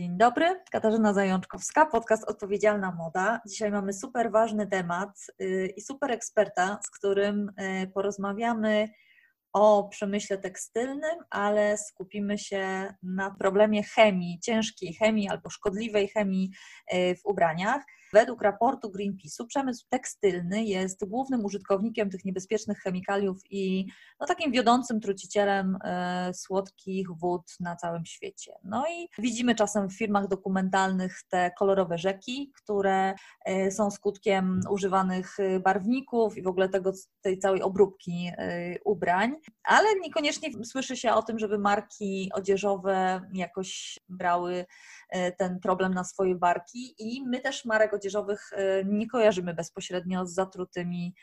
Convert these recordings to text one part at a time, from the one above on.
Dzień dobry, Katarzyna Zajączkowska, podcast Odpowiedzialna Moda. Dzisiaj mamy super ważny temat y, i super eksperta, z którym y, porozmawiamy o przemyśle tekstylnym, ale skupimy się na problemie chemii, ciężkiej chemii albo szkodliwej chemii y, w ubraniach. Według raportu Greenpeace'u przemysł tekstylny jest głównym użytkownikiem tych niebezpiecznych chemikaliów i no, takim wiodącym trucicielem e, słodkich wód na całym świecie. No i widzimy czasem w filmach dokumentalnych te kolorowe rzeki, które e, są skutkiem używanych barwników i w ogóle tego, tej całej obróbki e, ubrań, ale niekoniecznie słyszy się o tym, żeby marki odzieżowe jakoś brały E, ten problem na swoje barki i my też marek odzieżowych e, nie kojarzymy bezpośrednio z zatrutymi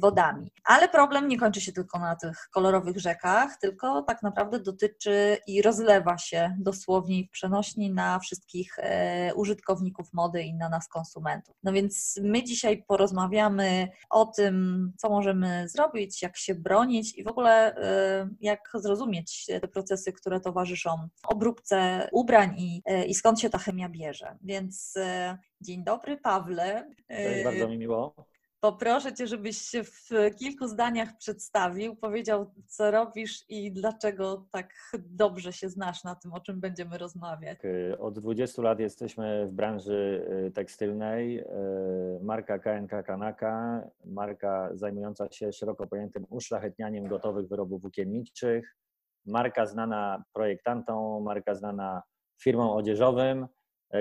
wodami. Ale problem nie kończy się tylko na tych kolorowych rzekach, tylko tak naprawdę dotyczy i rozlewa się dosłownie w przenośni na wszystkich e, użytkowników mody i na nas konsumentów. No więc my dzisiaj porozmawiamy o tym, co możemy zrobić, jak się bronić i w ogóle e, jak zrozumieć te procesy, które towarzyszą obróbce ubrań i, e, i skąd się ta chemia bierze. Więc dzień dobry, Pawle. Cześć, bardzo mi miło poproszę Cię, żebyś się w kilku zdaniach przedstawił, powiedział, co robisz i dlaczego tak dobrze się znasz na tym, o czym będziemy rozmawiać. Od 20 lat jesteśmy w branży y, tekstylnej. Y, marka KNK Kanaka, marka zajmująca się szeroko pojętym uszlachetnianiem gotowych wyrobów włókienniczych, marka znana projektantom, marka znana firmom odzieżowym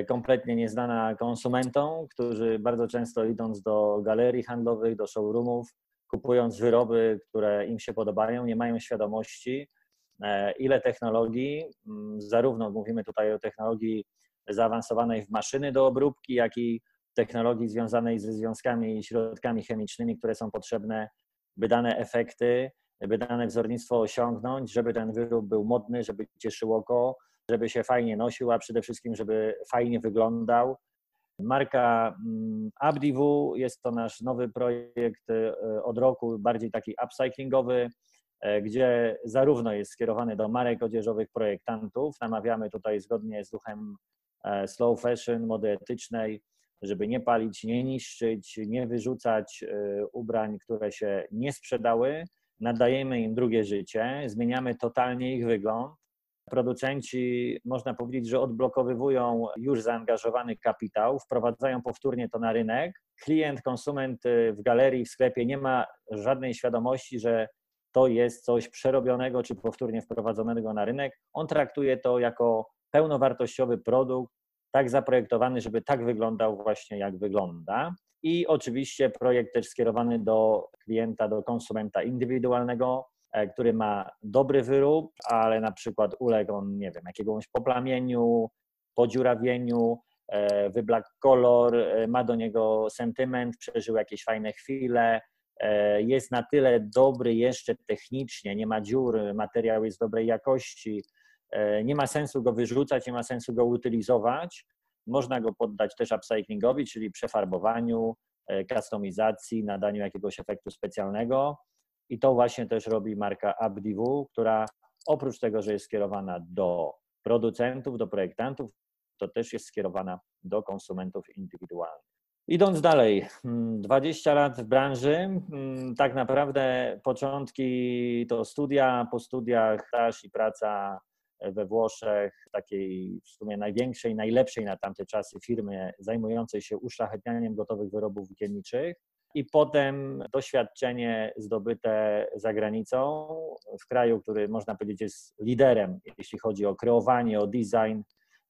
kompletnie nieznana konsumentom, którzy bardzo często idąc do galerii handlowych, do showroomów, kupując wyroby, które im się podobają, nie mają świadomości, e, ile technologii, mm, zarówno mówimy tutaj o technologii zaawansowanej w maszyny do obróbki, jak i technologii związanej ze związkami i środkami chemicznymi, które są potrzebne, by dane efekty, by dane wzornictwo osiągnąć, żeby ten wyrób był modny, żeby cieszył oko, żeby się fajnie nosił, a przede wszystkim, żeby fajnie wyglądał. Marka mm, Abdiwu jest to nasz nowy projekt e, od roku, bardziej taki upcyclingowy, e, gdzie zarówno jest skierowany do marek odzieżowych projektantów, namawiamy tutaj zgodnie z duchem e, slow fashion, mody etycznej, żeby nie palić, nie niszczyć, nie wyrzucać ubrań, które się nie sprzedały. Nadajemy im drugie życie, zmieniamy totalnie ich wygląd Producenci, można powiedzieć, że odblokowywują już zaangażowany kapitał, wprowadzają powtórnie to na rynek. Klient, konsument y, w galerii, w sklepie nie ma żadnej świadomości, że to jest coś przerobionego czy powtórnie wprowadzonego na rynek. On traktuje to jako pełnowartościowy produkt, tak zaprojektowany, żeby tak wyglądał właśnie jak wygląda. I oczywiście projekt też skierowany do klienta, do konsumenta indywidualnego, który ma dobry wyrób, ale na przykład uległ on, nie wiem, jakiegoś poplamieniu, podziurawieniu, e, wyblak kolor, e, ma do niego sentyment, przeżył jakieś fajne chwile, jest na tyle dobry jeszcze technicznie, nie ma dziur, materiał jest dobrej jakości, nie ma sensu go wyrzucać, nie ma sensu go utylizować. Można go poddać też upcyclingowi, czyli przefarbowaniu, kustomizacji, nadaniu jakiegoś efektu specjalnego. I to właśnie też robi marka Abdiwu, która oprócz tego, że jest skierowana do producentów, do projektantów, to też jest skierowana do konsumentów indywidualnych. Idąc dalej, 20 mm, lat w branży, mm, tak naprawdę początki to studia, po studiach staż i praca we Włoszech, takiej w sumie największej, najlepszej na tamte czasy firmy zajmującej się uszlachetnianiem gotowych wyrobów włókienniczych i potem doświadczenie zdobyte za granicą, w kraju, który można powiedzieć jest liderem, jeśli chodzi o kreowanie, o design.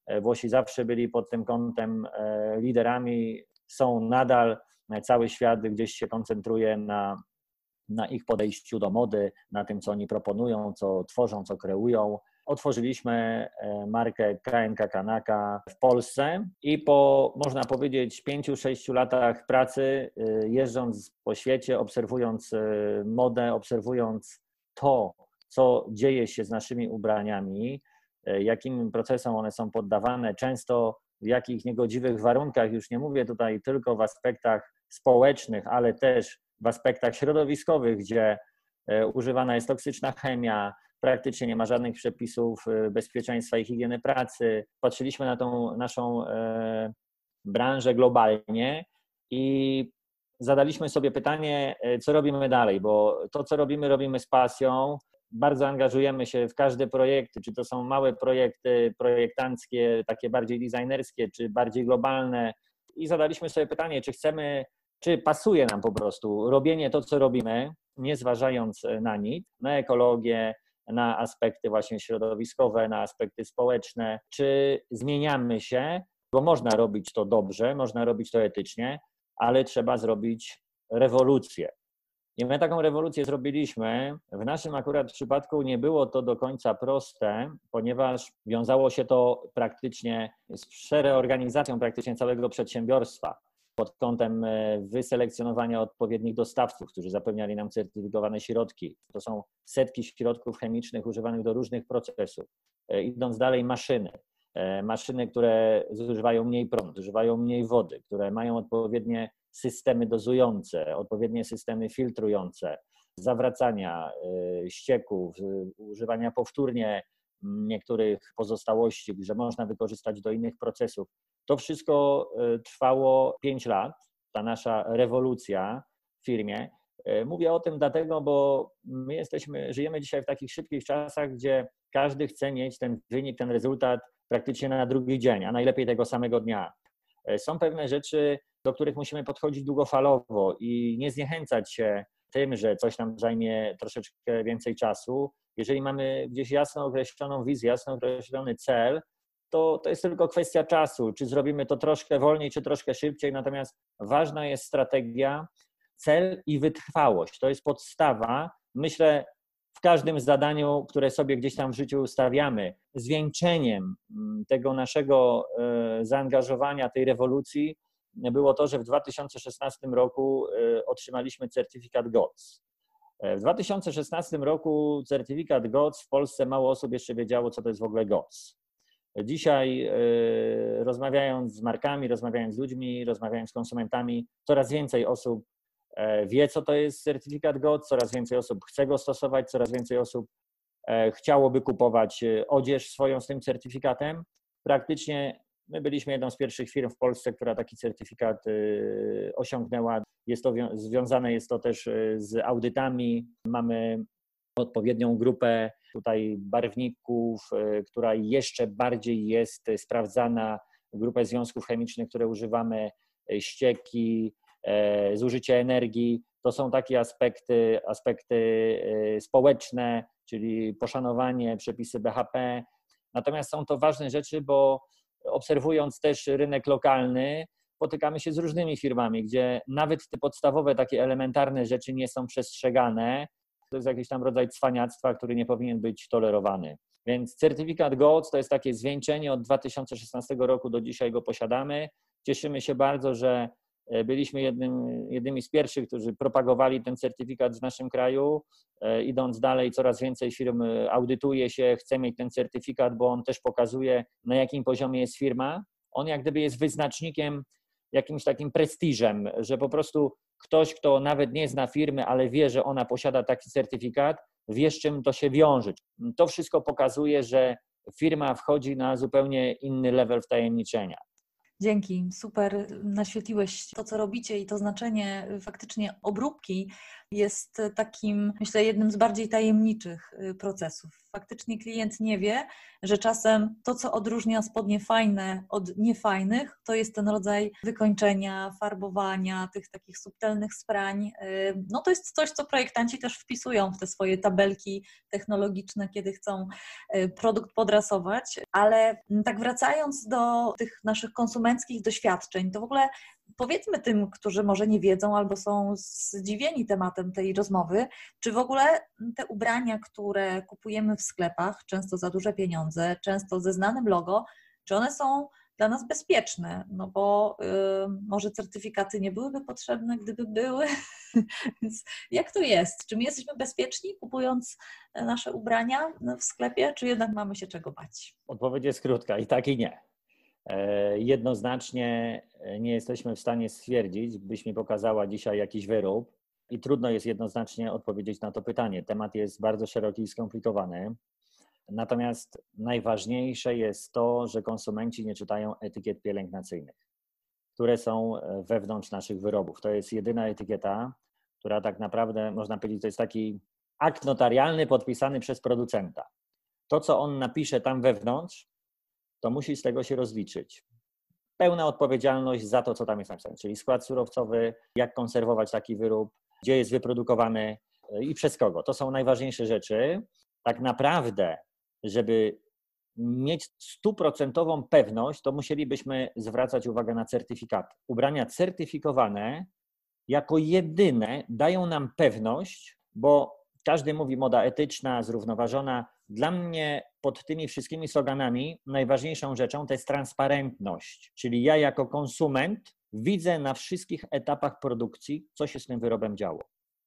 E, Włosi zawsze byli pod tym kątem e, liderami, są nadal. Cały świat gdzieś się koncentruje na, na ich podejściu do mody, na tym, co oni proponują, co tworzą, co kreują otworzyliśmy e, markę KNK Kanaka w Polsce i po, można powiedzieć, pięciu, sześciu latach pracy, e, jeżdżąc po świecie, obserwując e, modę, obserwując to, co dzieje się z naszymi ubraniami, jakim procesom one są poddawane, często w jakich niegodziwych warunkach, już nie mówię tutaj tylko w aspektach społecznych, ale też w aspektach środowiskowych, gdzie używana jest toksyczna chemia, praktycznie nie ma żadnych przepisów bezpieczeństwa i higieny pracy. Patrzyliśmy na tą naszą branżę globalnie i zadaliśmy sobie pytanie, co robimy dalej, bo to, co robimy, robimy z pasją bardzo angażujemy się w każde projekty, czy to są małe projekty projektanckie, takie bardziej designerskie, czy bardziej globalne. I zadaliśmy sobie pytanie, czy chcemy, czy pasuje nam po prostu robienie to, co robimy, nie zważając na nic, na ekologię, na aspekty właśnie środowiskowe, na aspekty społeczne, czy zmieniamy się, bo można robić to dobrze, można robić to etycznie, ale trzeba zrobić rewolucję. I my taką rewolucję zrobiliśmy. W naszym akurat przypadku nie było to do końca proste, ponieważ wiązało się to praktycznie z przereorganizacją praktycznie całego przedsiębiorstwa pod kątem e, wyselekcjonowania odpowiednich dostawców, którzy zapewniali nam certyfikowane środki. To są setki środków chemicznych używanych do różnych procesów. E, idąc dalej, maszyny. E, maszyny, które zużywają mniej prądu, zużywają mniej wody, które mają odpowiednie systemy dozujące, odpowiednie systemy filtrujące, zawracania ścieków, używania powtórnie niektórych pozostałości, że można wykorzystać do innych procesów. To wszystko y, trwało 5 lat, ta nasza rewolucja w firmie. Mówię o tym dlatego, bo my jesteśmy, żyjemy dzisiaj w takich szybkich czasach, gdzie każdy chce mieć ten wynik, ten rezultat praktycznie na drugi dzień, a najlepiej tego samego dnia. Są pewne rzeczy, do których musimy podchodzić długofalowo i nie zniechęcać się tym, że coś nam zajmie troszeczkę więcej czasu. Jeżeli mamy gdzieś jasno określoną wizję, jasno określony cel, to, to jest tylko kwestia czasu, czy zrobimy to troszkę wolniej, czy troszkę szybciej. Natomiast ważna jest strategia, cel i wytrwałość. To jest podstawa. Myślę, w każdym zadaniu, które sobie gdzieś tam w życiu ustawiamy, zwieńczeniem mm, tego naszego e, zaangażowania, tej rewolucji było to, że w 2016 roku e, otrzymaliśmy certyfikat GOTS. E, w 2016 roku certyfikat GOTS w Polsce mało osób jeszcze wiedziało, co to jest w ogóle GOTS. Dzisiaj e, rozmawiając z markami, rozmawiając z ludźmi, rozmawiając z konsumentami, coraz więcej osób wie, co to jest certyfikat GOTS, coraz więcej osób chce go stosować, coraz więcej osób chciałoby kupować odzież swoją z tym certyfikatem. Praktycznie My byliśmy jedną z pierwszych firm w Polsce, która taki certyfikat osiągnęła. Jest to związane jest to też z audytami. Mamy odpowiednią grupę tutaj barwników, y, która jeszcze bardziej jest sprawdzana, grupę związków chemicznych, które używamy, ścieki, zużycie energii. To są takie aspekty, aspekty społeczne, czyli poszanowanie, przepisy BHP. Natomiast są to ważne rzeczy, bo obserwując też rynek lokalny, spotykamy się z różnymi firmami, gdzie nawet te podstawowe, takie elementarne rzeczy nie są przestrzegane. To jest jakiś tam rodzaj cwaniactwa, który nie powinien być tolerowany. Więc certyfikat GOTS to jest takie zwieńczenie od 2016 roku do dzisiaj go posiadamy. Cieszymy się bardzo, że E, byliśmy jednym, jednymi z pierwszych, którzy propagowali ten certyfikat w naszym kraju. E, idąc dalej, coraz więcej firm e, audytuje się, chce mieć ten certyfikat, bo on też pokazuje, na jakim poziomie jest firma. On jak gdyby jest wyznacznikiem, jakimś takim prestiżem, że po prostu ktoś, kto nawet nie zna firmy, ale wie, że ona posiada taki certyfikat, wie, z czym to się wiąże. To wszystko pokazuje, że firma wchodzi na zupełnie inny level wtajemniczenia. Dzięki, super naświetliłeś to, co robicie i to znaczenie faktycznie obróbki jest takim, myślę, jednym z bardziej tajemniczych y, procesów. Faktycznie klient nie wie, że czasem to, co odróżnia spodnie fajne od niefajnych, to jest ten rodzaj wykończenia, farbowania, tych takich subtelnych sprań. Y, no to jest coś, co projektanci też wpisują w te swoje tabelki technologiczne, kiedy chcą y, produkt podrasować. Ale tak wracając do tych naszych konsumenckich doświadczeń, to w ogóle powiedzmy tym, którzy może nie wiedzą albo są zdziwieni tematem tej rozmowy, czy w ogóle te ubrania, które kupujemy w sklepach, często za duże pieniądze, często ze znanym logo, czy one są dla nas bezpieczne, no bo y, może certyfikaty nie byłyby potrzebne, gdyby były. Więc jak to jest? Czy my jesteśmy bezpieczni kupując nasze ubrania w sklepie, czy jednak mamy się czego bać? Odpowiedź jest krótka i tak i nie. E, jednoznacznie e, nie jesteśmy w stanie stwierdzić, byś mi pokazała dzisiaj jakiś wyrób i trudno jest jednoznacznie odpowiedzieć na to pytanie. Temat jest bardzo szeroki i skomplikowany. Natomiast najważniejsze jest to, że konsumenci nie czytają etykiet pielęgnacyjnych, które są e, wewnątrz naszych wyrobów. To jest jedyna etykieta, która tak naprawdę, można powiedzieć, to jest taki akt notarialny podpisany przez producenta. To, co on napisze tam wewnątrz, to musi z tego się rozliczyć. Pełna odpowiedzialność za to, co tam jest napisane, czyli skład surowcowy, jak konserwować taki wyrób, gdzie jest wyprodukowany e, i przez kogo. To są najważniejsze rzeczy. Tak naprawdę żeby mieć stuprocentową pewność, to musielibyśmy zwracać uwagę na certyfikaty. Ubrania certyfikowane jako jedyne dają nam pewność, bo każdy mówi moda etyczna, zrównoważona. Dla mnie pod tymi wszystkimi sloganami najważniejszą rzeczą to jest transparentność, czyli ja jako konsument widzę na wszystkich etapach produkcji, co się z tym wyrobem działo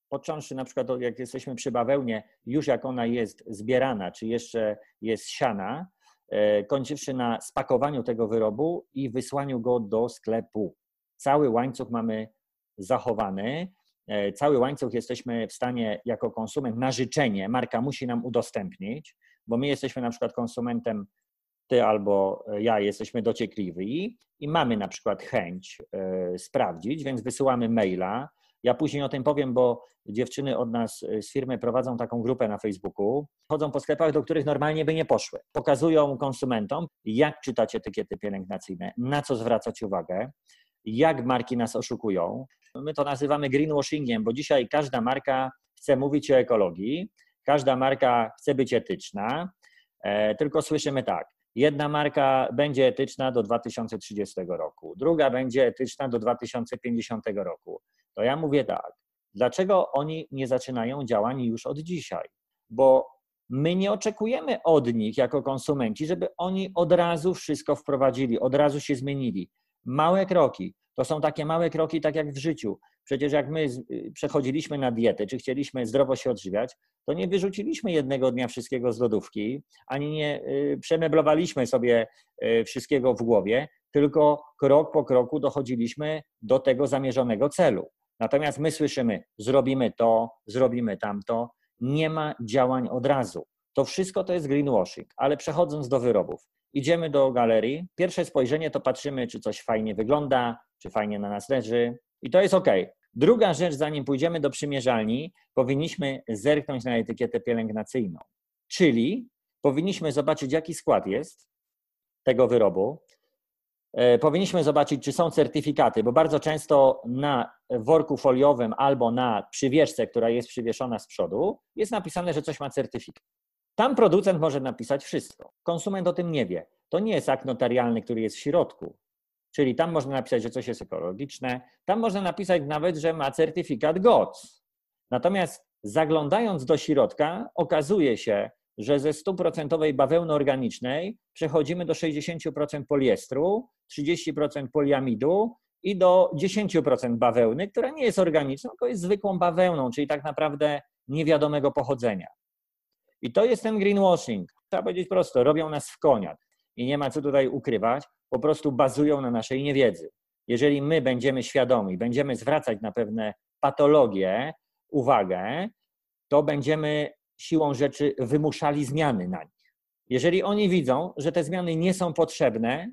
począwszy na przykład, jak jesteśmy przy bawełnie, już jak ona jest zbierana, czy jeszcze jest siana, e, kończywszy na spakowaniu tego wyrobu i wysłaniu go do sklepu. Cały łańcuch mamy zachowany, cały łańcuch jesteśmy w stanie jako konsument na życzenie, marka musi nam udostępnić, bo my jesteśmy na przykład konsumentem, ty albo ja jesteśmy dociekliwi i mamy na przykład chęć e, sprawdzić, więc wysyłamy maila, ja później o tym powiem, bo dziewczyny od nas y, z firmy prowadzą taką grupę na Facebooku. Chodzą po sklepach, do których normalnie by nie poszły. Pokazują konsumentom, jak czytać etykiety pielęgnacyjne, na co zwracać uwagę, jak marki nas oszukują. My to nazywamy greenwashingiem, bo dzisiaj każda marka chce mówić o ekologii, każda marka chce być etyczna, e, tylko słyszymy tak. Jedna marka będzie etyczna do 2030 roku, druga będzie etyczna do 2050 roku. To ja mówię tak, dlaczego oni nie zaczynają działań już od dzisiaj? Bo my nie oczekujemy od nich jako konsumenci, żeby oni od razu wszystko wprowadzili, od razu się zmienili. Małe kroki. To są takie małe kroki, tak jak w życiu. Przecież jak my y, przechodziliśmy na dietę, czy chcieliśmy zdrowo się odżywiać, to nie wyrzuciliśmy jednego dnia wszystkiego z lodówki, ani nie y, przemeblowaliśmy sobie y, wszystkiego w głowie, tylko krok po kroku dochodziliśmy do tego zamierzonego celu. Natomiast my słyszymy, zrobimy to, zrobimy tamto, nie ma działań od razu. To wszystko to jest greenwashing, ale przechodząc do wyrobów, idziemy do galerii, pierwsze spojrzenie to patrzymy, czy coś fajnie wygląda, czy fajnie na nas leży i to jest ok. Druga rzecz, zanim pójdziemy do przymierzalni, powinniśmy zerknąć na etykietę pielęgnacyjną, czyli powinniśmy zobaczyć, jaki skład jest tego wyrobu, E, powinniśmy zobaczyć, czy są certyfikaty, bo bardzo często na worku foliowym albo na przywieszce, która jest przywieszona z przodu, jest napisane, że coś ma certyfikat. Tam producent może napisać wszystko. Konsument o tym nie wie. To nie jest akt notarialny, który jest w środku. Czyli tam można napisać, że coś jest ekologiczne, tam można napisać nawet, że ma certyfikat GOTS. Natomiast zaglądając do środka, okazuje się, że ze 100% bawełny organicznej przechodzimy do 60% poliestru, 30% poliamidu i do 10% bawełny, która nie jest organiczna, tylko jest zwykłą bawełną, czyli tak naprawdę niewiadomego pochodzenia. I to jest ten greenwashing. Trzeba powiedzieć prosto, robią nas w konia i nie ma co tutaj ukrywać, po prostu bazują na naszej niewiedzy. Jeżeli my będziemy świadomi, będziemy zwracać na pewne patologie uwagę, to będziemy siłą rzeczy wymuszali zmiany na nich. Jeżeli oni widzą, że te zmiany nie są potrzebne,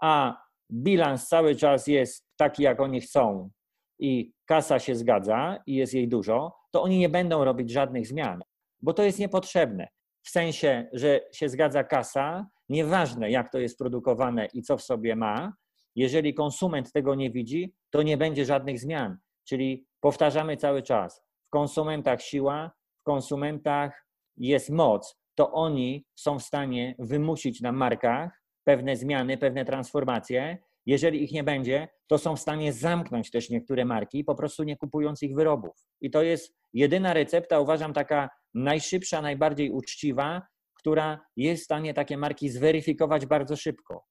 a bilans cały czas jest taki, jak oni chcą i kasa się zgadza i jest jej dużo, to oni nie będą robić żadnych zmian, bo to jest niepotrzebne. W sensie, że się zgadza kasa, nieważne jak to jest produkowane i co w sobie ma, jeżeli konsument tego nie widzi, to nie będzie żadnych zmian. Czyli powtarzamy cały czas: w konsumentach siła, w konsumentach jest moc, to oni są w stanie wymusić na markach pewne zmiany, pewne transformacje. Jeżeli ich nie będzie, to są w stanie zamknąć też niektóre marki, po prostu nie kupując ich wyrobów. I to jest jedyna recepta, uważam, taka najszybsza, najbardziej uczciwa, która jest w stanie takie marki zweryfikować bardzo szybko.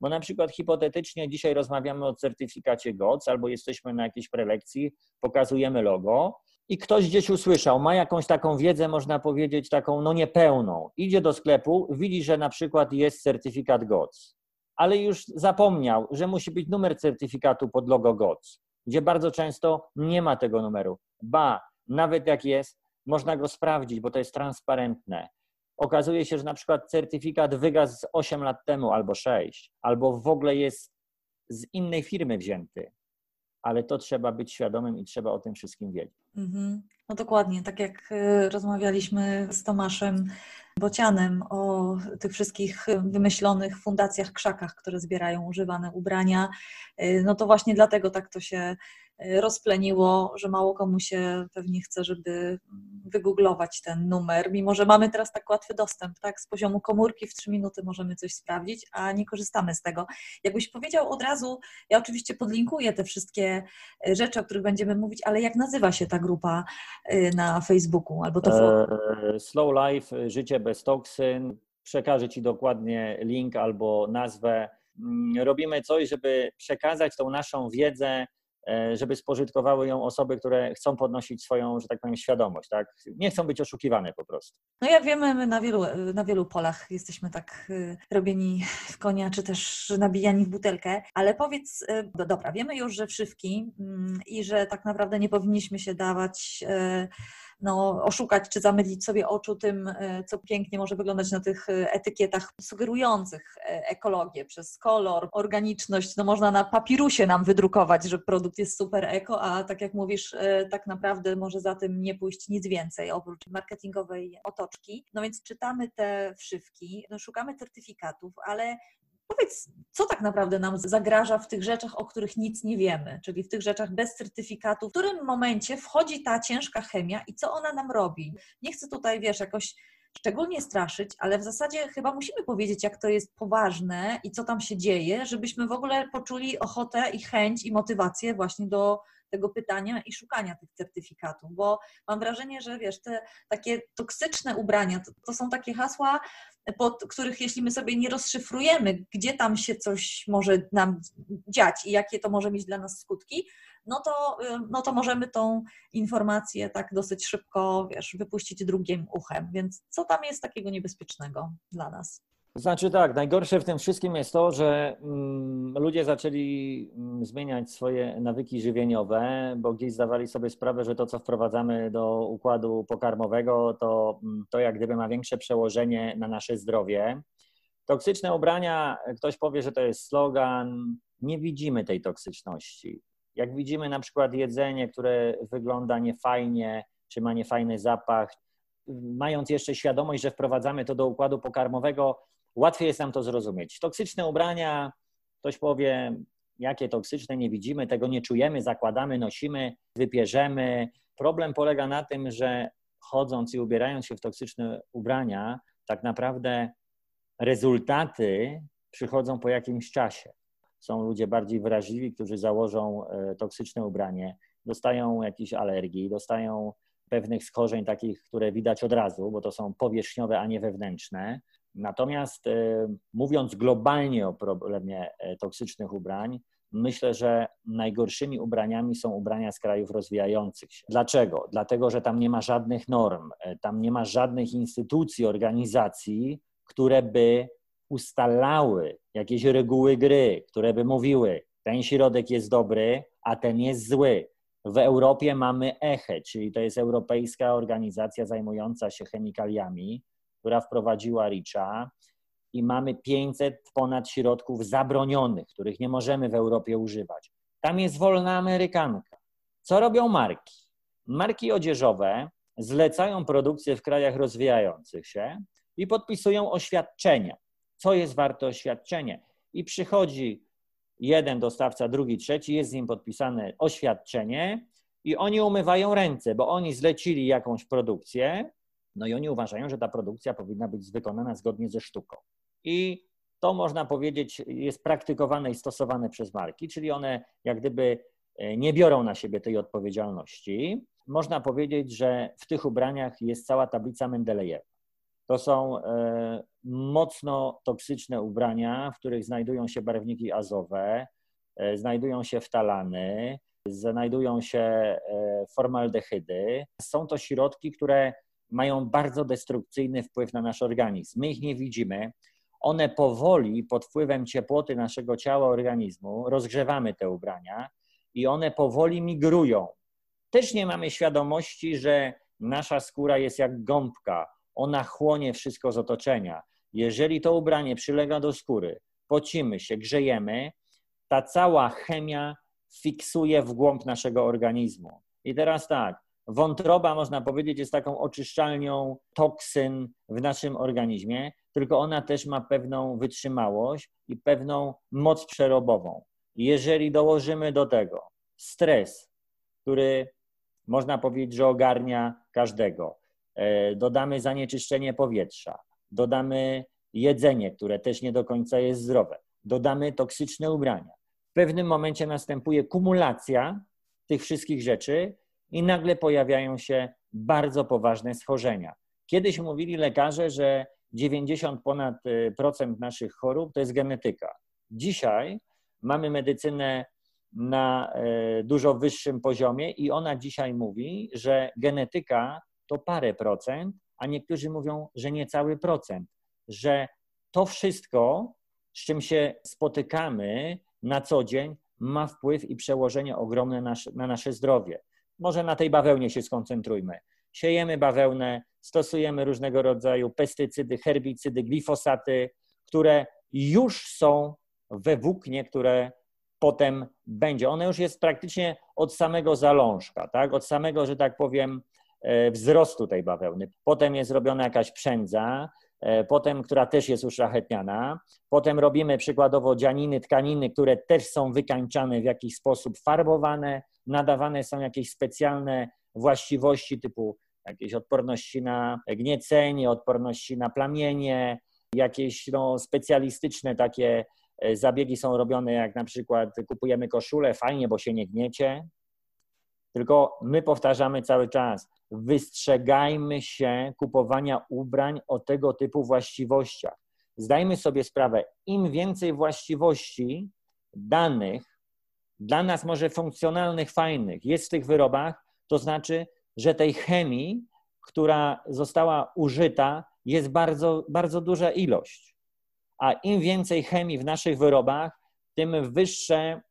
Bo na przykład hipotetycznie dzisiaj rozmawiamy o certyfikacie GOTS albo jesteśmy na jakiejś prelekcji, pokazujemy logo i ktoś gdzieś usłyszał, ma jakąś taką wiedzę, można powiedzieć, taką no niepełną. Idzie do sklepu, widzi, że na przykład jest certyfikat GOTS, ale już zapomniał, że musi być numer certyfikatu pod logo GOTS. gdzie bardzo często nie ma tego numeru. Ba, nawet jak jest, można go sprawdzić, bo to jest transparentne. Okazuje się, że na przykład certyfikat wygasł 8 lat temu albo 6, albo w ogóle jest z innej firmy wzięty ale to trzeba być świadomym i trzeba o tym wszystkim wiedzieć. Mhm. No dokładnie, tak jak y, rozmawialiśmy z Tomaszem Bocianem o tych wszystkich wymyślonych fundacjach krzakach, które zbierają używane ubrania, y, no to właśnie dlatego tak to się Y, rozpleniło, że mało komu się pewnie chce, żeby wygooglować ten numer, mimo że mamy teraz tak łatwy dostęp, tak? Z poziomu komórki w trzy minuty możemy coś sprawdzić, a nie korzystamy z tego. Jakbyś powiedział od razu, ja oczywiście podlinkuję te wszystkie y, rzeczy, o których będziemy mówić, ale jak nazywa się ta grupa y, na Facebooku albo to e, Slow Life, życie bez toksyn. Przekażę Ci dokładnie link albo nazwę. Mm, robimy coś, żeby przekazać tą naszą wiedzę żeby spożytkowały ją osoby, które chcą podnosić swoją, że tak powiem, świadomość, tak? Nie chcą być oszukiwane po prostu. No jak wiemy, my na wielu, na wielu polach jesteśmy tak y, robieni w konia, czy też nabijani w butelkę, ale powiedz, no dobra, wiemy już, że wszywki mm, i że tak naprawdę nie powinniśmy się dawać y, no, oszukać czy zamylić sobie oczu tym, e, co pięknie może wyglądać na tych e, etykietach sugerujących e, ekologię przez kolor, organiczność. No, można na papirusie nam wydrukować, że produkt jest super eko, a tak jak mówisz, tak naprawdę może za tym nie pójść nic więcej oprócz marketingowej otoczki. No więc czytamy te wszywki, no, szukamy certyfikatów, ale Powiedz, co tak naprawdę nam zagraża w tych rzeczach, o których nic nie wiemy, czyli w tych rzeczach bez certyfikatu, w którym momencie wchodzi ta ciężka chemia i co ona nam robi? Nie chcę tutaj, wiesz, jakoś szczególnie straszyć, ale w zasadzie chyba musimy powiedzieć, jak to jest poważne i co tam się dzieje, żebyśmy w ogóle poczuli ochotę i chęć i motywację właśnie do tego pytania i szukania tych certyfikatów, bo mam wrażenie, że wiesz, te takie toksyczne ubrania to, to są takie hasła, pod których jeśli my sobie nie rozszyfrujemy, gdzie tam się coś może nam dziać i jakie to może mieć dla nas skutki, no to, no to możemy tą informację tak dosyć szybko, wiesz, wypuścić drugim uchem. Więc co tam jest takiego niebezpiecznego dla nas? Znaczy tak, najgorsze w tym wszystkim jest to, że mm, ludzie zaczęli mm, zmieniać swoje nawyki żywieniowe, bo gdzieś zdawali sobie sprawę, że to, co wprowadzamy do układu pokarmowego, to, mm, to jak gdyby ma większe przełożenie na nasze zdrowie. Toksyczne ubrania, ktoś powie, że to jest slogan, nie widzimy tej toksyczności. Jak widzimy na przykład jedzenie, które wygląda niefajnie, czy ma niefajny zapach, mając jeszcze świadomość, że wprowadzamy to do układu pokarmowego, łatwiej jest nam to zrozumieć. Toksyczne ubrania, ktoś powie, jakie toksyczne, nie widzimy, tego nie czujemy, zakładamy, nosimy, wypierzemy. Problem polega na tym, że chodząc i ubierając się w toksyczne ubrania, tak naprawdę rezultaty przychodzą po jakimś czasie. Są ludzie bardziej wrażliwi, którzy założą e, toksyczne ubranie, dostają jakieś alergii, dostają pewnych schorzeń takich, które widać od razu, bo to są powierzchniowe, a nie wewnętrzne. Natomiast e, mówiąc globalnie o problemie e, toksycznych ubrań, myślę, że najgorszymi ubraniami są ubrania z krajów rozwijających się. Dlaczego? Dlatego, że tam nie ma żadnych norm, e, tam nie ma żadnych instytucji, organizacji, które by ustalały jakieś reguły gry, które by mówiły, ten środek jest dobry, a ten jest zły. W Europie mamy ECHE, czyli to jest Europejska Organizacja Zajmująca się Chemikaliami, która wprowadziła RICza i mamy 500 ponad środków zabronionych, których nie możemy w Europie używać. Tam jest wolna Amerykanka. Co robią marki? Marki odzieżowe zlecają produkcję w krajach rozwijających się i podpisują oświadczenia. Co jest warte oświadczenie? I przychodzi jeden dostawca, drugi, trzeci, jest z nim podpisane oświadczenie i oni umywają ręce, bo oni zlecili jakąś produkcję, no i oni uważają, że ta produkcja powinna być wykonana zgodnie ze sztuką. I to można powiedzieć jest praktykowane i stosowane przez marki, czyli one jak gdyby e, nie biorą na siebie tej odpowiedzialności. Można powiedzieć, że w tych ubraniach jest cała tablica Mendelejewa. To są e, mocno toksyczne ubrania, w których znajdują się barwniki azowe, e, znajdują się wtalany, znajdują się formaldehydy. Są to środki, które mają bardzo destrukcyjny wpływ na nasz organizm. My ich nie widzimy. One powoli, pod wpływem ciepłoty naszego ciała, organizmu, rozgrzewamy te ubrania i one powoli migrują. Też nie mamy świadomości, że nasza skóra jest jak gąbka, ona chłonie wszystko z otoczenia. Jeżeli to ubranie przylega do skóry, pocimy się, grzejemy, ta cała chemia fiksuje w głąb naszego organizmu. I teraz tak, wątroba, można powiedzieć, jest taką oczyszczalnią toksyn w naszym organizmie, tylko ona też ma pewną wytrzymałość i pewną moc przerobową. Jeżeli dołożymy do tego stres, który można powiedzieć, że ogarnia każdego, e, dodamy zanieczyszczenie powietrza, dodamy jedzenie, które też nie do końca jest zdrowe, dodamy toksyczne ubrania. W pewnym momencie następuje kumulacja tych wszystkich rzeczy i nagle pojawiają się bardzo poważne schorzenia. Kiedyś mówili lekarze, że 90 ponad y, procent naszych chorób to jest genetyka. Dzisiaj mamy medycynę na y, dużo wyższym poziomie i ona dzisiaj mówi, że genetyka to parę procent, a niektórzy mówią, że niecały procent, że to wszystko, z czym się spotykamy na co dzień, ma wpływ i przełożenie ogromne na nasze zdrowie. Może na tej bawełnie się skoncentrujmy. Siejemy bawełnę, stosujemy różnego rodzaju pestycydy, herbicydy, glifosaty, które już są we włóknie, które potem będzie. One już jest praktycznie od samego zalążka, tak? od samego, że tak powiem, e, wzrostu tej bawełny. Potem jest robiona jakaś przędza, potem, która też jest uszlachetniana. Potem robimy przykładowo dzianiny, tkaniny, które też są wykańczane w jakiś sposób, farbowane, nadawane są jakieś specjalne właściwości typu jakieś odporności na gniecenie, odporności na plamienie, jakieś no, specjalistyczne takie e, zabiegi są robione, jak na przykład kupujemy koszulę, fajnie, bo się nie gniecie. Tylko my powtarzamy cały czas, wystrzegajmy się kupowania ubrań o tego typu właściwościach. Zdajmy sobie sprawę, im więcej właściwości danych, dla nas może funkcjonalnych, fajnych, jest w tych wyrobach, to znaczy, że tej chemii, która została użyta, jest bardzo, bardzo duża ilość. A im więcej chemii w naszych wyrobach, tym wyższe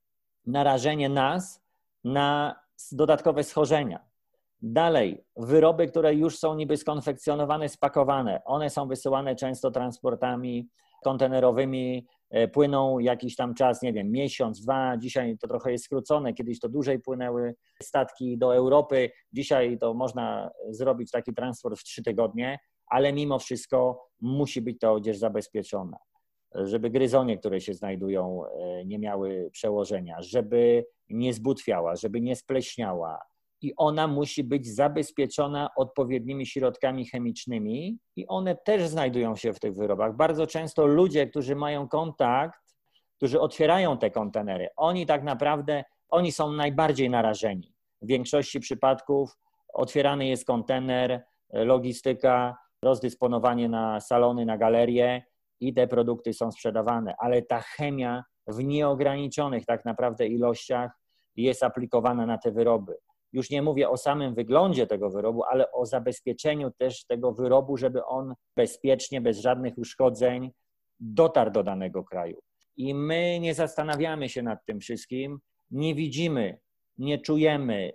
narażenie nas na dodatkowe schorzenia. Dalej, wyroby, które już są niby skonfekcjonowane, spakowane, one są wysyłane często transportami kontenerowymi E, płyną jakiś tam czas, nie wiem, miesiąc, dwa, dzisiaj to trochę jest skrócone, kiedyś to dłużej płynęły statki do Europy, dzisiaj to można zrobić taki transport w trzy tygodnie, ale mimo wszystko musi być ta odzież zabezpieczona, żeby gryzonie, które się znajdują, e, nie miały przełożenia, żeby nie zbutwiała, żeby nie spleśniała, i ona musi być zabezpieczona odpowiednimi środkami chemicznymi i one też znajdują się w tych wyrobach. Bardzo często ludzie, którzy mają kontakt, którzy otwierają te kontenery, oni tak naprawdę, oni są najbardziej narażeni. W większości przypadków otwierany jest kontener, logistyka, rozdysponowanie na salony, na galerie i te produkty są sprzedawane, ale ta chemia w nieograniczonych tak naprawdę ilościach jest aplikowana na te wyroby. Już nie mówię o samym wyglądzie tego wyrobu, ale o zabezpieczeniu też tego wyrobu, żeby on bezpiecznie, bez żadnych uszkodzeń dotarł do danego kraju. I my nie zastanawiamy się nad tym wszystkim, nie widzimy, nie czujemy,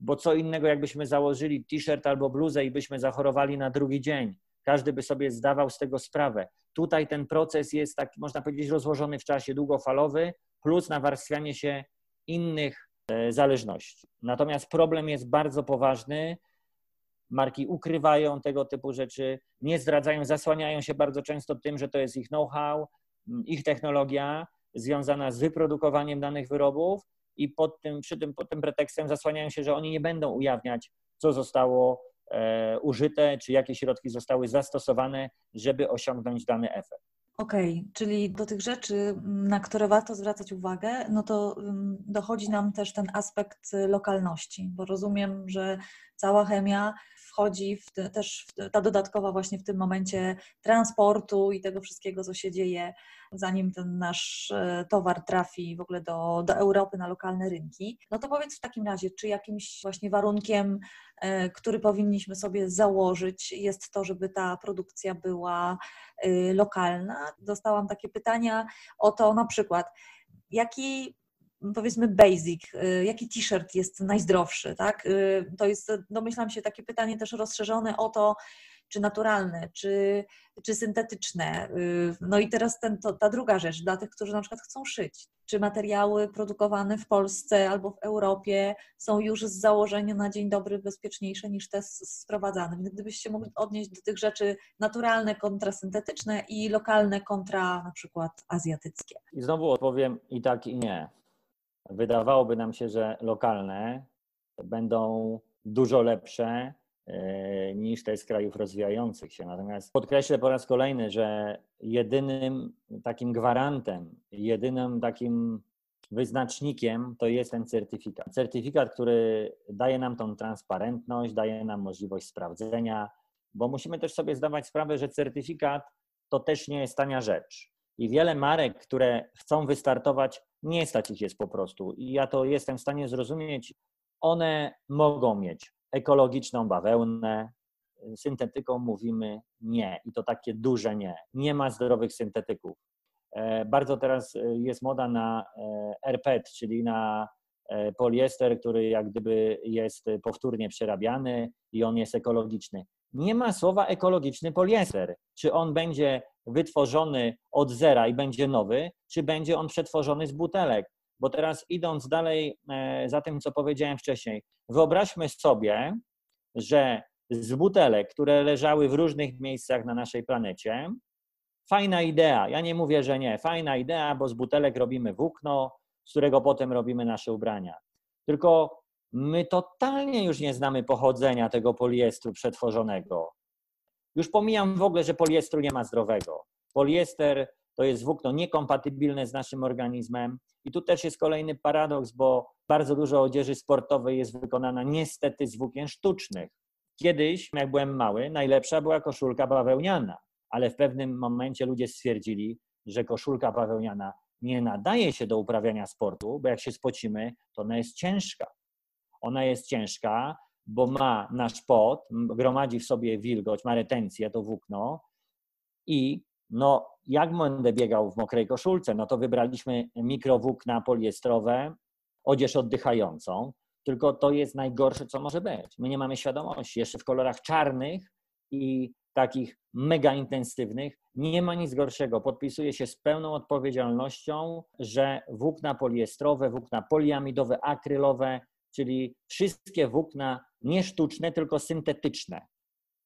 bo co innego, jakbyśmy założyli t-shirt albo bluzę i byśmy zachorowali na drugi dzień. Każdy by sobie zdawał z tego sprawę. Tutaj ten proces jest, tak można powiedzieć, rozłożony w czasie długofalowy, plus nawarstwianie się innych E, zależności. Natomiast problem jest bardzo poważny. Marki ukrywają tego typu rzeczy, nie zdradzają, zasłaniają się bardzo często tym, że to jest ich know-how, ich technologia związana z wyprodukowaniem danych wyrobów i pod tym, przy tym, pod tym pretekstem zasłaniają się, że oni nie będą ujawniać, co zostało użyte, czy jakie środki zostały zastosowane, żeby osiągnąć dany efekt. Okej, okay, czyli do tych rzeczy, na które warto zwracać uwagę, no to dochodzi nam też ten aspekt lokalności, bo rozumiem, że cała chemia wchodzi w te, też w ta dodatkowa właśnie w tym momencie transportu i tego wszystkiego, co się dzieje, zanim ten nasz e, towar trafi w ogóle do, do Europy na lokalne rynki. No to powiedz w takim razie, czy jakimś właśnie warunkiem, e, który powinniśmy sobie założyć, jest to, żeby ta produkcja była e, lokalna? Dostałam takie pytania o to na przykład, jaki powiedzmy basic, y, jaki t-shirt jest najzdrowszy, tak? Y, to jest, domyślam się, takie pytanie też rozszerzone o to, czy naturalne, czy, czy syntetyczne. Y, no i teraz ten, to, ta druga rzecz, dla tych, którzy na przykład chcą szyć. Czy materiały produkowane w Polsce albo w Europie są już z założenia na dzień dobry bezpieczniejsze niż te sprowadzane? Więc gdybyście mogli odnieść do tych rzeczy naturalne kontra syntetyczne i lokalne kontra na przykład azjatyckie. I znowu odpowiem i tak i nie. Wydawałoby nam się, że lokalne będą dużo lepsze niż te z krajów rozwijających się. Natomiast podkreślę po raz kolejny, że jedynym takim gwarantem, jedynym takim wyznacznikiem to jest ten certyfikat. Certyfikat, który daje nam tą transparentność, daje nam możliwość sprawdzenia, bo musimy też sobie zdawać sprawę, że certyfikat to też nie jest tania rzecz. I wiele marek, które chcą wystartować, nie stać ich jest po prostu. I ja to jestem w stanie zrozumieć. One mogą mieć ekologiczną bawełnę, syntetyką mówimy nie i to takie duże nie. Nie ma zdrowych syntetyków. E, bardzo teraz e, jest moda na e, RPET, czyli na poliester, który jak gdyby jest powtórnie przerabiany i on jest ekologiczny. Nie ma słowa ekologiczny poliester. Czy on będzie wytworzony od zera i będzie nowy, czy będzie on przetworzony z butelek? Bo teraz idąc dalej za tym, co powiedziałem wcześniej, Wyobraźmy sobie, że z butelek, które leżały w różnych miejscach na naszej planecie, fajna idea, ja nie mówię, że nie, fajna idea, bo z butelek robimy włókno, z którego potem robimy nasze ubrania. Tylko my totalnie już nie znamy pochodzenia tego poliestru przetworzonego. Już pomijam w ogóle, że poliestru nie ma zdrowego. Poliester to jest włókno niekompatybilne z naszym organizmem. I tu też jest kolejny paradoks, bo bardzo dużo odzieży sportowej jest wykonana niestety z włókien sztucznych. Kiedyś, jak byłem mały, najlepsza była koszulka bawełniana, ale w pewnym momencie ludzie stwierdzili, że koszulka bawełniana nie nadaje się do uprawiania sportu, bo jak się spocimy, to ona jest ciężka. Ona jest ciężka, bo ma nasz pot, gromadzi w sobie wilgoć, ma retencję, to włókno i no, jak będę biegał w mokrej koszulce? No to wybraliśmy mikrowłókna poliestrowe, odzież oddychającą, tylko to jest najgorsze, co może być. My nie mamy świadomości. Jeszcze w kolorach czarnych i takich mega intensywnych nie ma nic gorszego. Podpisuje się z pełną odpowiedzialnością, że włókna poliestrowe, włókna poliamidowe, akrylowe, czyli wszystkie włókna nie sztuczne, tylko syntetyczne,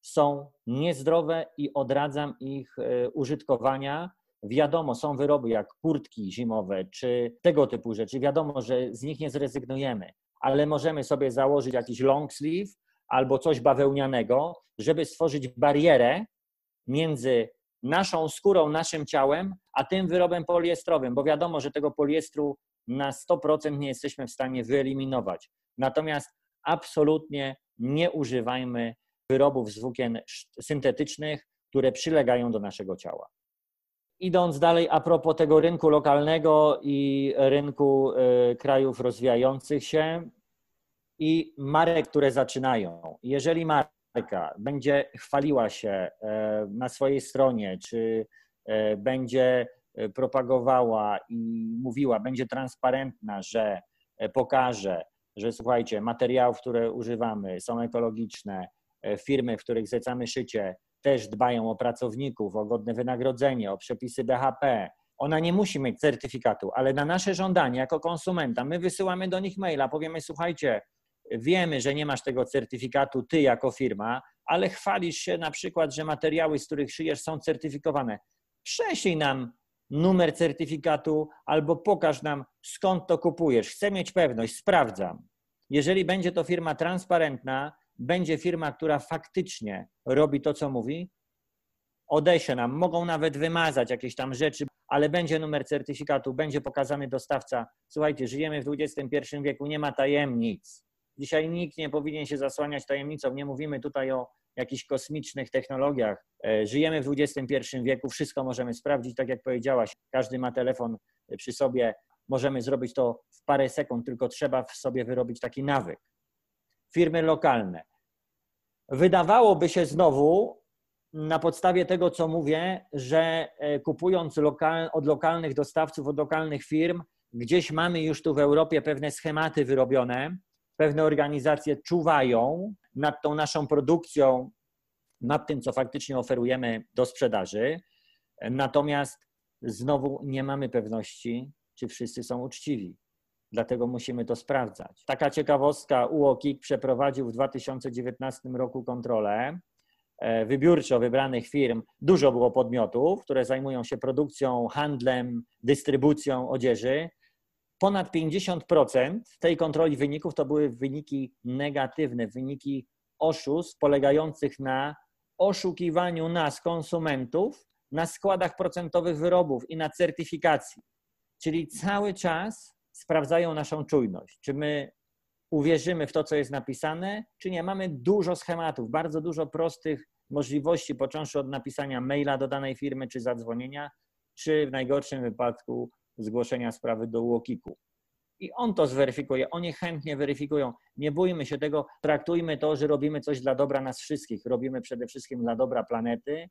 są niezdrowe i odradzam ich e, użytkowania. Wiadomo, są wyroby jak kurtki zimowe czy tego typu rzeczy. Wiadomo, że z nich nie zrezygnujemy, ale możemy sobie założyć jakiś long sleeve albo coś bawełnianego, żeby stworzyć barierę między naszą skórą, naszym ciałem, a tym wyrobem poliestrowym, bo wiadomo, że tego poliestru na 100% nie jesteśmy w stanie wyeliminować. Natomiast absolutnie nie używajmy wyrobów z włókien syntetycznych, które przylegają do naszego ciała. Idąc dalej, a propos tego rynku lokalnego i rynku y, krajów rozwijających się i marek, które zaczynają. Jeżeli marka będzie chwaliła się e, na swojej stronie, czy e, będzie propagowała i mówiła, będzie transparentna, że pokaże, że słuchajcie, materiałów, które używamy są ekologiczne, firmy, w których zlecamy szycie, też dbają o pracowników, o godne wynagrodzenie, o przepisy BHP. Ona nie musi mieć certyfikatu, ale na nasze żądanie jako konsumenta my wysyłamy do nich maila, powiemy: Słuchajcie, wiemy, że nie masz tego certyfikatu ty jako firma, ale chwalisz się na przykład, że materiały, z których szyjesz, są certyfikowane. Prześlij nam numer certyfikatu albo pokaż nam, skąd to kupujesz. Chcę mieć pewność, sprawdzam. Jeżeli będzie to firma transparentna, będzie firma, która faktycznie robi to, co mówi, odeśle nam, mogą nawet wymazać jakieś tam rzeczy, ale będzie numer certyfikatu, będzie pokazany dostawca. Słuchajcie, żyjemy w XXI wieku, nie ma tajemnic. Dzisiaj nikt nie powinien się zasłaniać tajemnicą. Nie mówimy tutaj o jakichś kosmicznych technologiach. E, żyjemy w XXI wieku, wszystko możemy sprawdzić, tak jak powiedziałaś. Każdy ma telefon przy sobie, możemy zrobić to w parę sekund, tylko trzeba w sobie wyrobić taki nawyk. Firmy lokalne. Wydawałoby się znowu, na podstawie tego, co mówię, że e, kupując lokal, od lokalnych dostawców, od lokalnych firm, gdzieś mamy już tu w Europie pewne schematy wyrobione, pewne organizacje czuwają nad tą naszą produkcją, nad tym, co faktycznie oferujemy do sprzedaży. Natomiast znowu nie mamy pewności, czy wszyscy są uczciwi. Dlatego musimy to sprawdzać. Taka ciekawostka, UOKiK przeprowadził w 2019 roku kontrolę e, wybiórczo wybranych firm. Dużo było podmiotów, które zajmują się produkcją, handlem, dystrybucją odzieży. Ponad 50% tej kontroli wyników to były wyniki negatywne, wyniki oszustw polegających na oszukiwaniu nas, konsumentów, na składach procentowych wyrobów i na certyfikacji. Czyli cały czas sprawdzają naszą czujność. Czy my uwierzymy w to, co jest napisane, czy nie. Mamy dużo schematów, bardzo dużo prostych możliwości, począwszy od napisania maila do danej firmy, czy zadzwonienia, czy w najgorszym wypadku zgłoszenia sprawy do UOKiK-u. I on to zweryfikuje, oni chętnie weryfikują. Nie bójmy się tego, traktujmy to, że robimy coś dla dobra nas wszystkich. Robimy przede wszystkim dla dobra planety.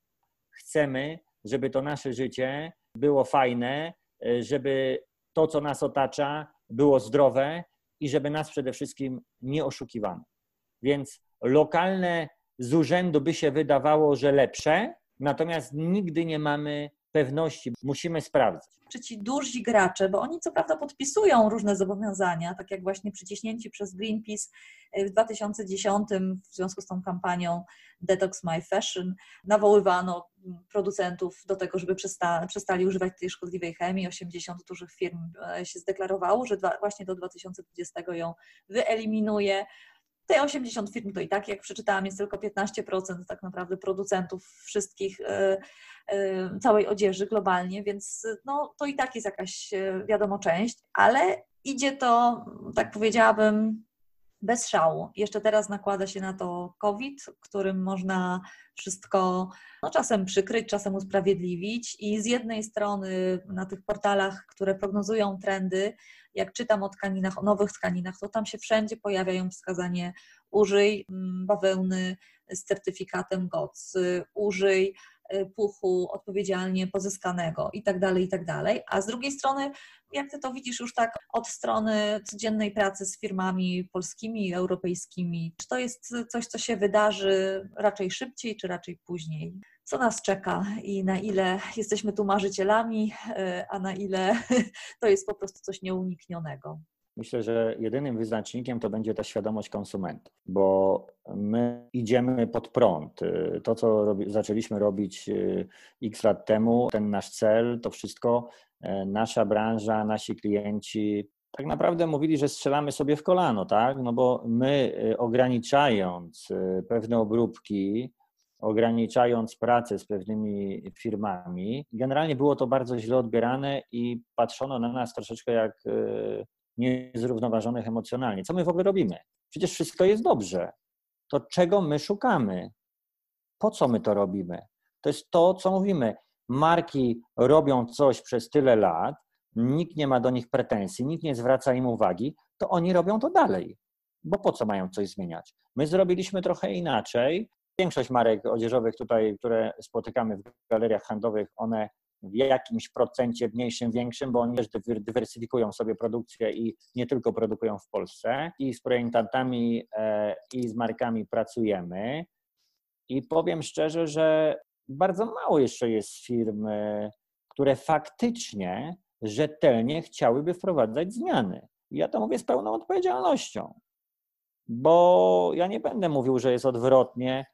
Chcemy, żeby to nasze życie było fajne, żeby to, co nas otacza, było zdrowe i żeby nas przede wszystkim nie oszukiwano. Więc lokalne z urzędu by się wydawało, że lepsze, natomiast nigdy nie mamy pewności, musimy sprawdzać. Czy ci duży gracze, bo oni co prawda podpisują różne zobowiązania, tak jak właśnie przyciśnięci przez Greenpeace w 2010 w związku z tą kampanią Detox My Fashion nawoływano producentów do tego, żeby przesta przestali używać tej szkodliwej chemii. 80 dużych firm e, się zdeklarowało, że właśnie do 2020 ją wyeliminuje. Te 80 firm to i tak, jak przeczytałam, jest tylko 15% tak naprawdę producentów wszystkich, e, e, całej odzieży globalnie, więc no, to i tak jest jakaś, e, wiadomo, część, ale idzie to, tak powiedziałabym, bez szału. Jeszcze teraz nakłada się na to COVID, którym można wszystko no, czasem przykryć, czasem usprawiedliwić. I z jednej strony na tych portalach, które prognozują trendy, jak czytam o tkaninach, o nowych tkaninach, to tam się wszędzie pojawiają wskazanie użyj mm, bawełny z certyfikatem GOTS, użyj y, puchu odpowiedzialnie pozyskanego i tak dalej, i tak. A z drugiej strony, jak ty to widzisz już tak od strony codziennej pracy z firmami polskimi europejskimi, czy to jest coś, co się wydarzy raczej szybciej, czy raczej później? co nas czeka i na ile jesteśmy tu marzycielami, e, a na ile to jest po prostu coś nieuniknionego. Myślę, że jedynym wyznacznikiem to będzie ta świadomość konsumentów, bo my idziemy pod prąd. To, co robi, zaczęliśmy robić e, x lat temu, ten nasz cel, to wszystko e, nasza branża, nasi klienci tak naprawdę mówili, że strzelamy sobie w kolano, tak? No bo my ograniczając pewne obróbki, ograniczając pracę z pewnymi firmami. Generalnie było to bardzo źle odbierane i patrzono na nas troszeczkę jak niezrównoważonych emocjonalnie. Co my w ogóle robimy? Przecież wszystko jest dobrze. To czego my szukamy? Po co my to robimy? To jest to, co mówimy. Marki robią coś przez tyle lat, nikt nie ma do nich pretensji, nikt nie zwraca im uwagi, to oni robią to dalej. Bo po co mają coś zmieniać? My zrobiliśmy trochę inaczej, Większość marek odzieżowych tutaj, które spotykamy w galeriach handlowych, one w jakimś procencie mniejszym, większym, bo oni też dywersyfikują sobie produkcję i nie tylko produkują w Polsce. I z projektantami e, i z markami pracujemy. I powiem szczerze, że bardzo mało jeszcze jest firm, e, które faktycznie rzetelnie chciałyby wprowadzać zmiany. Ja to mówię z pełną odpowiedzialnością, bo ja nie będę mówił, że jest odwrotnie,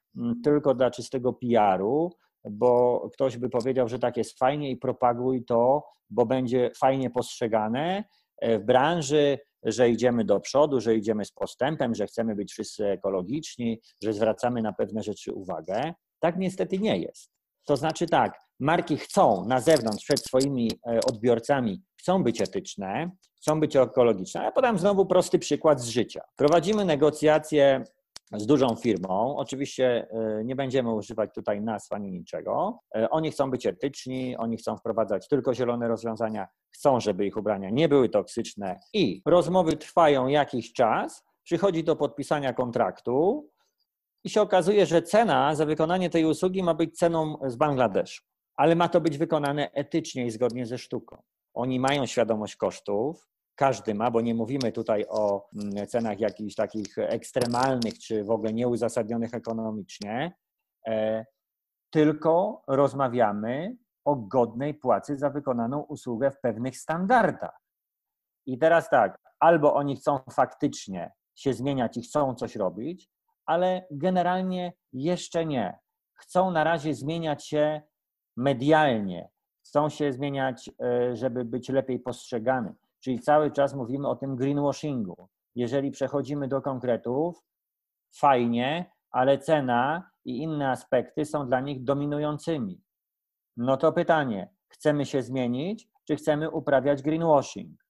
tylko dla czystego PR-u, bo ktoś by powiedział, że tak jest fajnie i propaguj to, bo będzie fajnie postrzegane e, w branży, że idziemy do przodu, że idziemy z postępem, że chcemy być wszyscy ekologiczni, że zwracamy na pewne rzeczy uwagę. Tak niestety nie jest. To znaczy tak, marki chcą na zewnątrz przed swoimi e, odbiorcami, chcą być etyczne, chcą być ekologiczne. Ja podam znowu prosty przykład z życia. Prowadzimy negocjacje z dużą firmą. Oczywiście e, nie będziemy używać tutaj nazw ani niczego. E, oni chcą być etyczni, oni chcą wprowadzać tylko zielone rozwiązania, chcą, żeby ich ubrania nie były toksyczne i rozmowy trwają jakiś czas, przychodzi do podpisania kontraktu i się okazuje, że cena za wykonanie tej usługi ma być ceną z Bangladeszu, ale ma to być wykonane etycznie i zgodnie ze sztuką. oni mają świadomość kosztów, każdy ma, bo nie mówimy tutaj o mm, cenach jakichś takich ekstremalnych czy w ogóle nieuzasadnionych ekonomicznie, e, tylko rozmawiamy o godnej płacy za wykonaną usługę w pewnych standardach. I teraz tak, albo oni chcą faktycznie się zmieniać i chcą coś robić, ale generalnie jeszcze nie. Chcą na razie zmieniać się medialnie, chcą się zmieniać, e, żeby być lepiej postrzegany. Czyli cały czas mówimy o tym greenwashingu. Jeżeli przechodzimy do konkretów, fajnie, ale cena i inne aspekty są dla nich dominującymi. No to pytanie, chcemy się zmienić, czy chcemy uprawiać greenwashing?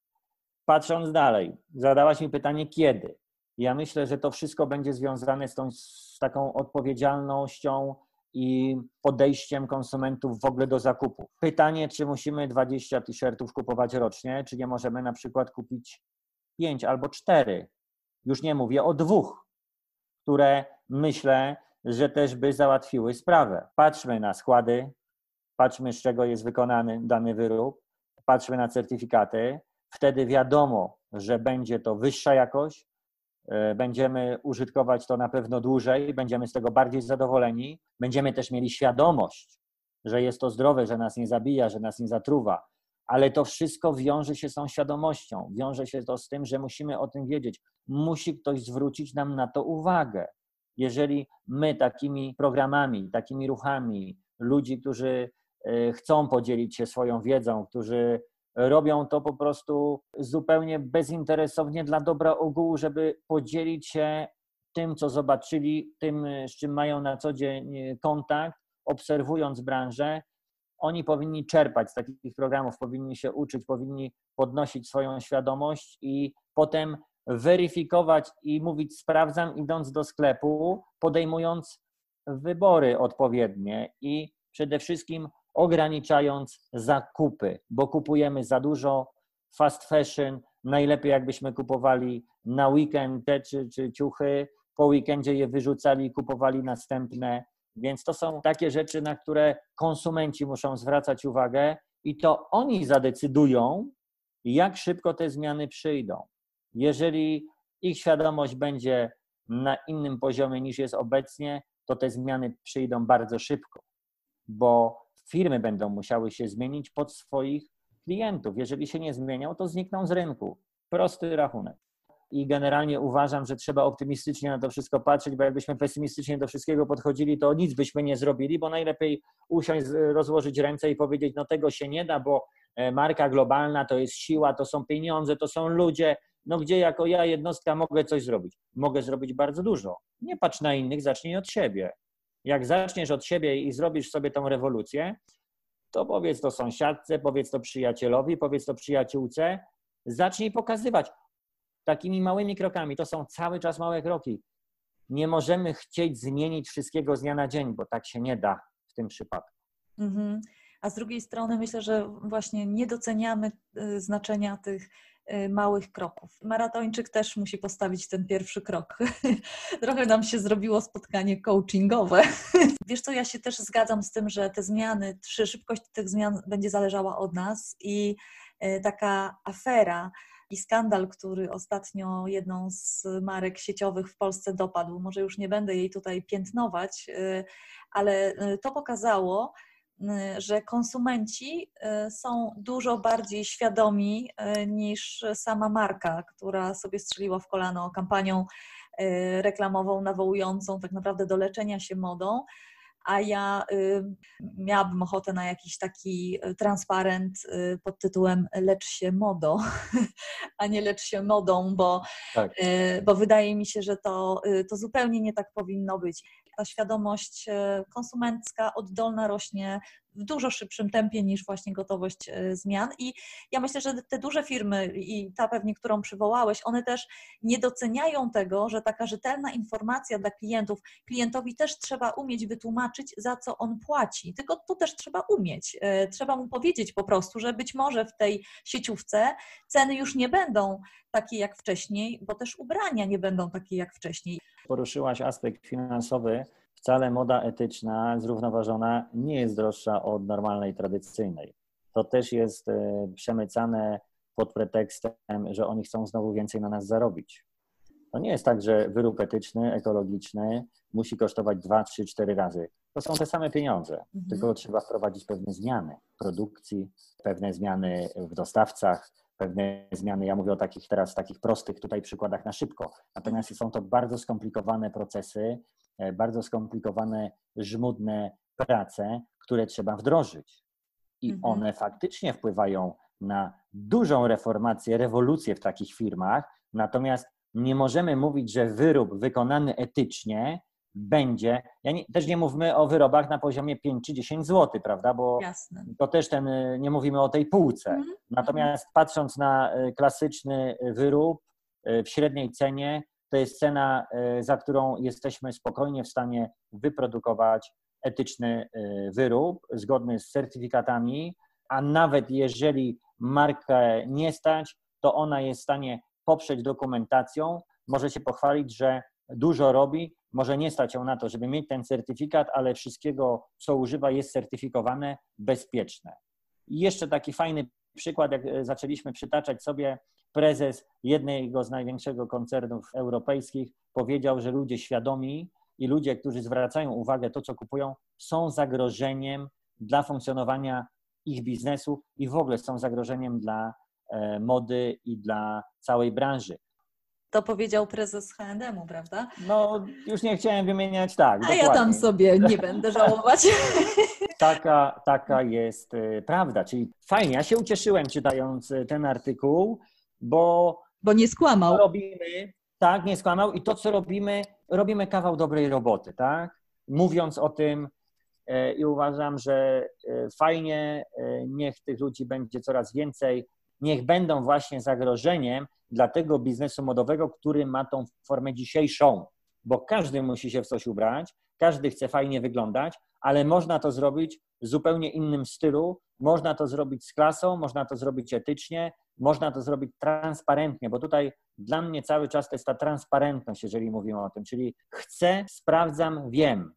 Patrząc dalej, zadałaś mi pytanie, kiedy? Ja myślę, że to wszystko będzie związane z, tą, z taką odpowiedzialnością i podejściem konsumentów w ogóle do zakupów. Pytanie, czy musimy 20 t-shirtów kupować rocznie, czy nie możemy na przykład kupić 5 albo 4. Już nie mówię o dwóch, które myślę, że też by załatwiły sprawę. Patrzmy na składy, patrzmy z czego jest wykonany dany wyrób, patrzmy na certyfikaty, wtedy wiadomo, że będzie to wyższa jakość, będziemy użytkować to na pewno dłużej, będziemy z tego bardziej zadowoleni, będziemy też mieli świadomość, że jest to zdrowe, że nas nie zabija, że nas nie zatruwa, ale to wszystko wiąże się z tą świadomością, wiąże się to z tym, że musimy o tym wiedzieć. Musi ktoś zwrócić nam na to uwagę. Jeżeli my takimi programami, takimi ruchami, ludzi, którzy e, chcą podzielić się swoją wiedzą, którzy robią to po prostu zupełnie bezinteresownie dla dobra ogółu, żeby podzielić się tym, co zobaczyli, tym, z czym mają na co dzień kontakt, obserwując branżę. Oni powinni czerpać z takich programów, powinni się uczyć, powinni podnosić swoją świadomość i potem weryfikować i mówić sprawdzam, idąc do sklepu, podejmując wybory odpowiednie i przede wszystkim ograniczając zakupy, bo kupujemy za dużo fast fashion. Najlepiej jakbyśmy kupowali na weekend czy, czy ciuchy, po weekendzie je wyrzucali i kupowali następne. Więc to są takie rzeczy, na które konsumenci muszą zwracać uwagę i to oni zadecydują, jak szybko te zmiany przyjdą. Jeżeli ich świadomość będzie na innym poziomie niż jest obecnie, to te zmiany przyjdą bardzo szybko, bo firmy będą musiały się zmienić pod swoich klientów. Jeżeli się nie zmienią, to znikną z rynku. Prosty rachunek. I generalnie uważam, że trzeba optymistycznie na to wszystko patrzeć, bo jakbyśmy pesymistycznie do wszystkiego podchodzili, to nic byśmy nie zrobili, bo najlepiej usiąść, rozłożyć ręce i powiedzieć, no tego się nie da, bo e, marka globalna to jest siła, to są pieniądze, to są ludzie, no gdzie jako ja jednostka mogę coś zrobić? Mogę zrobić bardzo dużo. Nie patrz na innych, zacznij od siebie. Jak zaczniesz od siebie i zrobisz sobie tą rewolucję, to powiedz to sąsiadce, powiedz to przyjacielowi, powiedz to przyjaciółce, zacznij pokazywać takimi małymi krokami. To są cały czas małe kroki. Nie możemy chcieć zmienić wszystkiego z dnia na dzień, bo tak się nie da w tym przypadku. Mhm. A z drugiej strony myślę, że właśnie nie doceniamy y, znaczenia tych małych kroków. Maratończyk też musi postawić ten pierwszy krok. Trochę nam się zrobiło spotkanie coachingowe. Wiesz co, ja się też zgadzam z tym, że te zmiany, szybkość tych zmian będzie zależała od nas i y, taka afera i skandal, który ostatnio jedną z marek sieciowych w Polsce dopadł, może już nie będę jej tutaj piętnować, y, ale to pokazało, Y, że konsumenci y, są dużo bardziej świadomi y, niż sama marka, która sobie strzeliła w kolano kampanią reklamową nawołującą tak naprawdę do leczenia się modą, a ja miałabym ochotę na jakiś taki transparent pod tytułem Lecz się modo, a nie lecz się modą, bo, tak. bo wydaje mi się, że to, to zupełnie nie tak powinno być ta świadomość konsumencka oddolna rośnie w dużo szybszym tempie niż właśnie gotowość e, zmian. I ja myślę, że te duże firmy i ta pewnie, którą przywołałeś, one też nie doceniają tego, że taka rzetelna informacja dla klientów, klientowi też trzeba umieć wytłumaczyć, za co on płaci. Tylko tu też trzeba umieć. E, trzeba mu powiedzieć po prostu, że być może w tej sieciówce ceny już nie będą takie jak wcześniej, bo też ubrania nie będą takie jak wcześniej. Poruszyłaś aspekt finansowy. Wcale moda etyczna, zrównoważona nie jest droższa od normalnej, tradycyjnej. to też jest e, przemycane pod pretekstem, że oni chcą znowu więcej na nas zarobić. To nie jest tak, że wyrób etyczny, ekologiczny musi kosztować 2, 3, 4 razy. To są te same pieniądze, mhm. tylko trzeba wprowadzić pewne zmiany w produkcji, pewne zmiany w dostawcach, pewne zmiany. Ja mówię o takich teraz takich prostych tutaj przykładach na szybko. Natomiast są to bardzo skomplikowane procesy, bardzo skomplikowane, żmudne prace, które trzeba wdrożyć. I mhm. one faktycznie wpływają na dużą reformację, rewolucję w takich firmach. Natomiast nie możemy mówić, że wyrób wykonany etycznie będzie. Ja nie, też nie mówmy o wyrobach na poziomie 5 czy 10 zł, prawda? Bo Jasne. to też ten, nie mówimy o tej półce. Mm. Natomiast patrząc na e, klasyczny wyrób e, w średniej cenie, to jest cena, e, za którą jesteśmy spokojnie w stanie wyprodukować etyczny wyrób zgodny z certyfikatami, a nawet jeżeli markę nie stać, to ona jest w stanie poprzeć dokumentacją, może się pochwalić, że dużo robi, może nie stać ją na to, żeby mieć ten certyfikat, ale wszystkiego, co używa, jest certyfikowane, bezpieczne. I jeszcze taki fajny przykład, jak e, zaczęliśmy przytaczać sobie, prezes jednego z największych koncernów europejskich powiedział, że ludzie świadomi i ludzie, którzy zwracają uwagę to, co kupują, są zagrożeniem dla funkcjonowania ich biznesu i w ogóle są zagrożeniem dla e, mody i dla całej branży. To powiedział prezes H&M, prawda? No, już nie chciałem wymieniać tak. A dokładnie. ja tam sobie nie będę żałować. Taka, taka jest e, prawda. Czyli fajnie, ja się ucieszyłem czytając e, ten artykuł, bo. Bo nie skłamał. Robimy, tak, nie skłamał i to, co robimy, robimy kawał dobrej roboty, tak? Mówiąc o tym, e, i uważam, że fajnie, niech tych ludzi będzie coraz więcej, niech będą właśnie zagrożeniem dla tego biznesu modowego, który ma tą formę dzisiejszą, bo każdy musi się w coś ubrać, każdy chce fajnie wyglądać, ale można to zrobić w zupełnie innym stylu, można to zrobić z klasą, można to zrobić etycznie, można to zrobić transparentnie, bo tutaj dla mnie cały czas to jest ta transparentność, jeżeli mówimy o tym, czyli chcę, sprawdzam, wiem,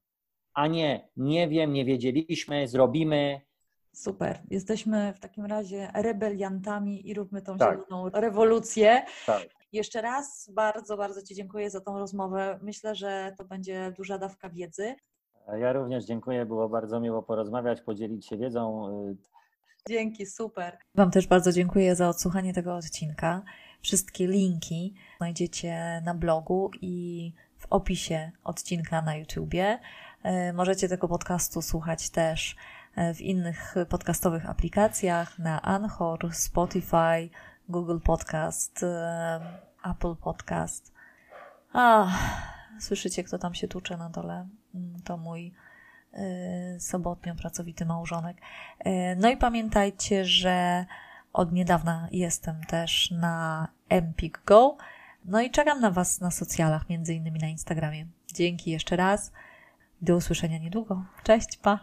a nie nie wiem, nie wiedzieliśmy, zrobimy, Super. Jesteśmy w takim razie rebeliantami i róbmy tą tak. zieloną rewolucję. Tak. Jeszcze raz bardzo, bardzo Ci dziękuję za tą rozmowę. Myślę, że to będzie duża dawka wiedzy. Ja również dziękuję. Było bardzo miło porozmawiać, podzielić się wiedzą. Dzięki, super. Wam też bardzo dziękuję za odsłuchanie tego odcinka. Wszystkie linki znajdziecie na blogu i w opisie odcinka na YouTubie. E, możecie tego podcastu słuchać też E, w innych podcastowych aplikacjach, na Anchor, Spotify, Google Podcast, e, Apple Podcast. A, słyszycie, kto tam się tucze na dole? Mm, to mój y, sobotnio pracowity małżonek. Y, no i pamiętajcie, że od niedawna jestem też na Empik Go. No i czekam na Was na socjalach, między innymi na Instagramie. Dzięki jeszcze raz. Do usłyszenia niedługo. Cześć, pa!